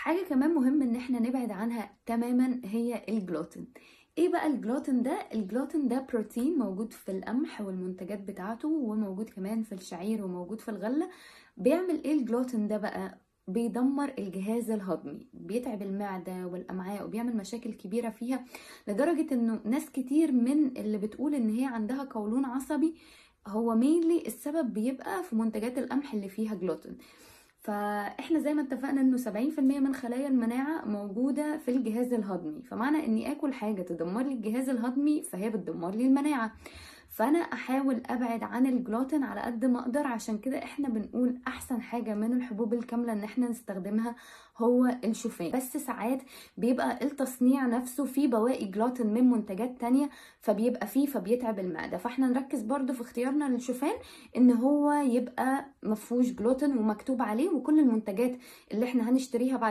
حاجة كمان مهم إن إحنا نبعد عنها تماما هي الجلوتين. إيه بقى الجلوتين ده؟ الجلوتين ده بروتين موجود في القمح والمنتجات بتاعته وموجود كمان في الشعير وموجود في الغلة. بيعمل إيه الجلوتين ده بقى؟ بيدمر الجهاز الهضمي بيتعب المعدة والأمعاء وبيعمل مشاكل كبيرة فيها لدرجة إنه ناس كتير من اللي بتقول إن هي عندها قولون عصبي هو مينلي السبب بيبقى في منتجات القمح اللي فيها جلوتين. فإحنا زي ما اتفقنا إنه 70% من خلايا المناعة موجودة في الجهاز الهضمي فمعنى إني آكل حاجة تدمر لي الجهاز الهضمي فهي بتدمر لي المناعة. فانا احاول ابعد عن الجلوتين على قد ما أقدر عشان كده إحنا بنقول احسن حاجة من الحبوب الكاملة ان إحنا نستخدمها هو الشوفان. بس ساعات بيبقى التصنيع نفسه فيه بواقي جلوتين من منتجات تانية فبيبقى فيه فبيتعب المعدة. فاحنا نركز برضو في اختيارنا للشوفان ان هو يبقى مفهوش جلوتين ومكتوب عليه وكل المنتجات اللي إحنا هنشتريها بعد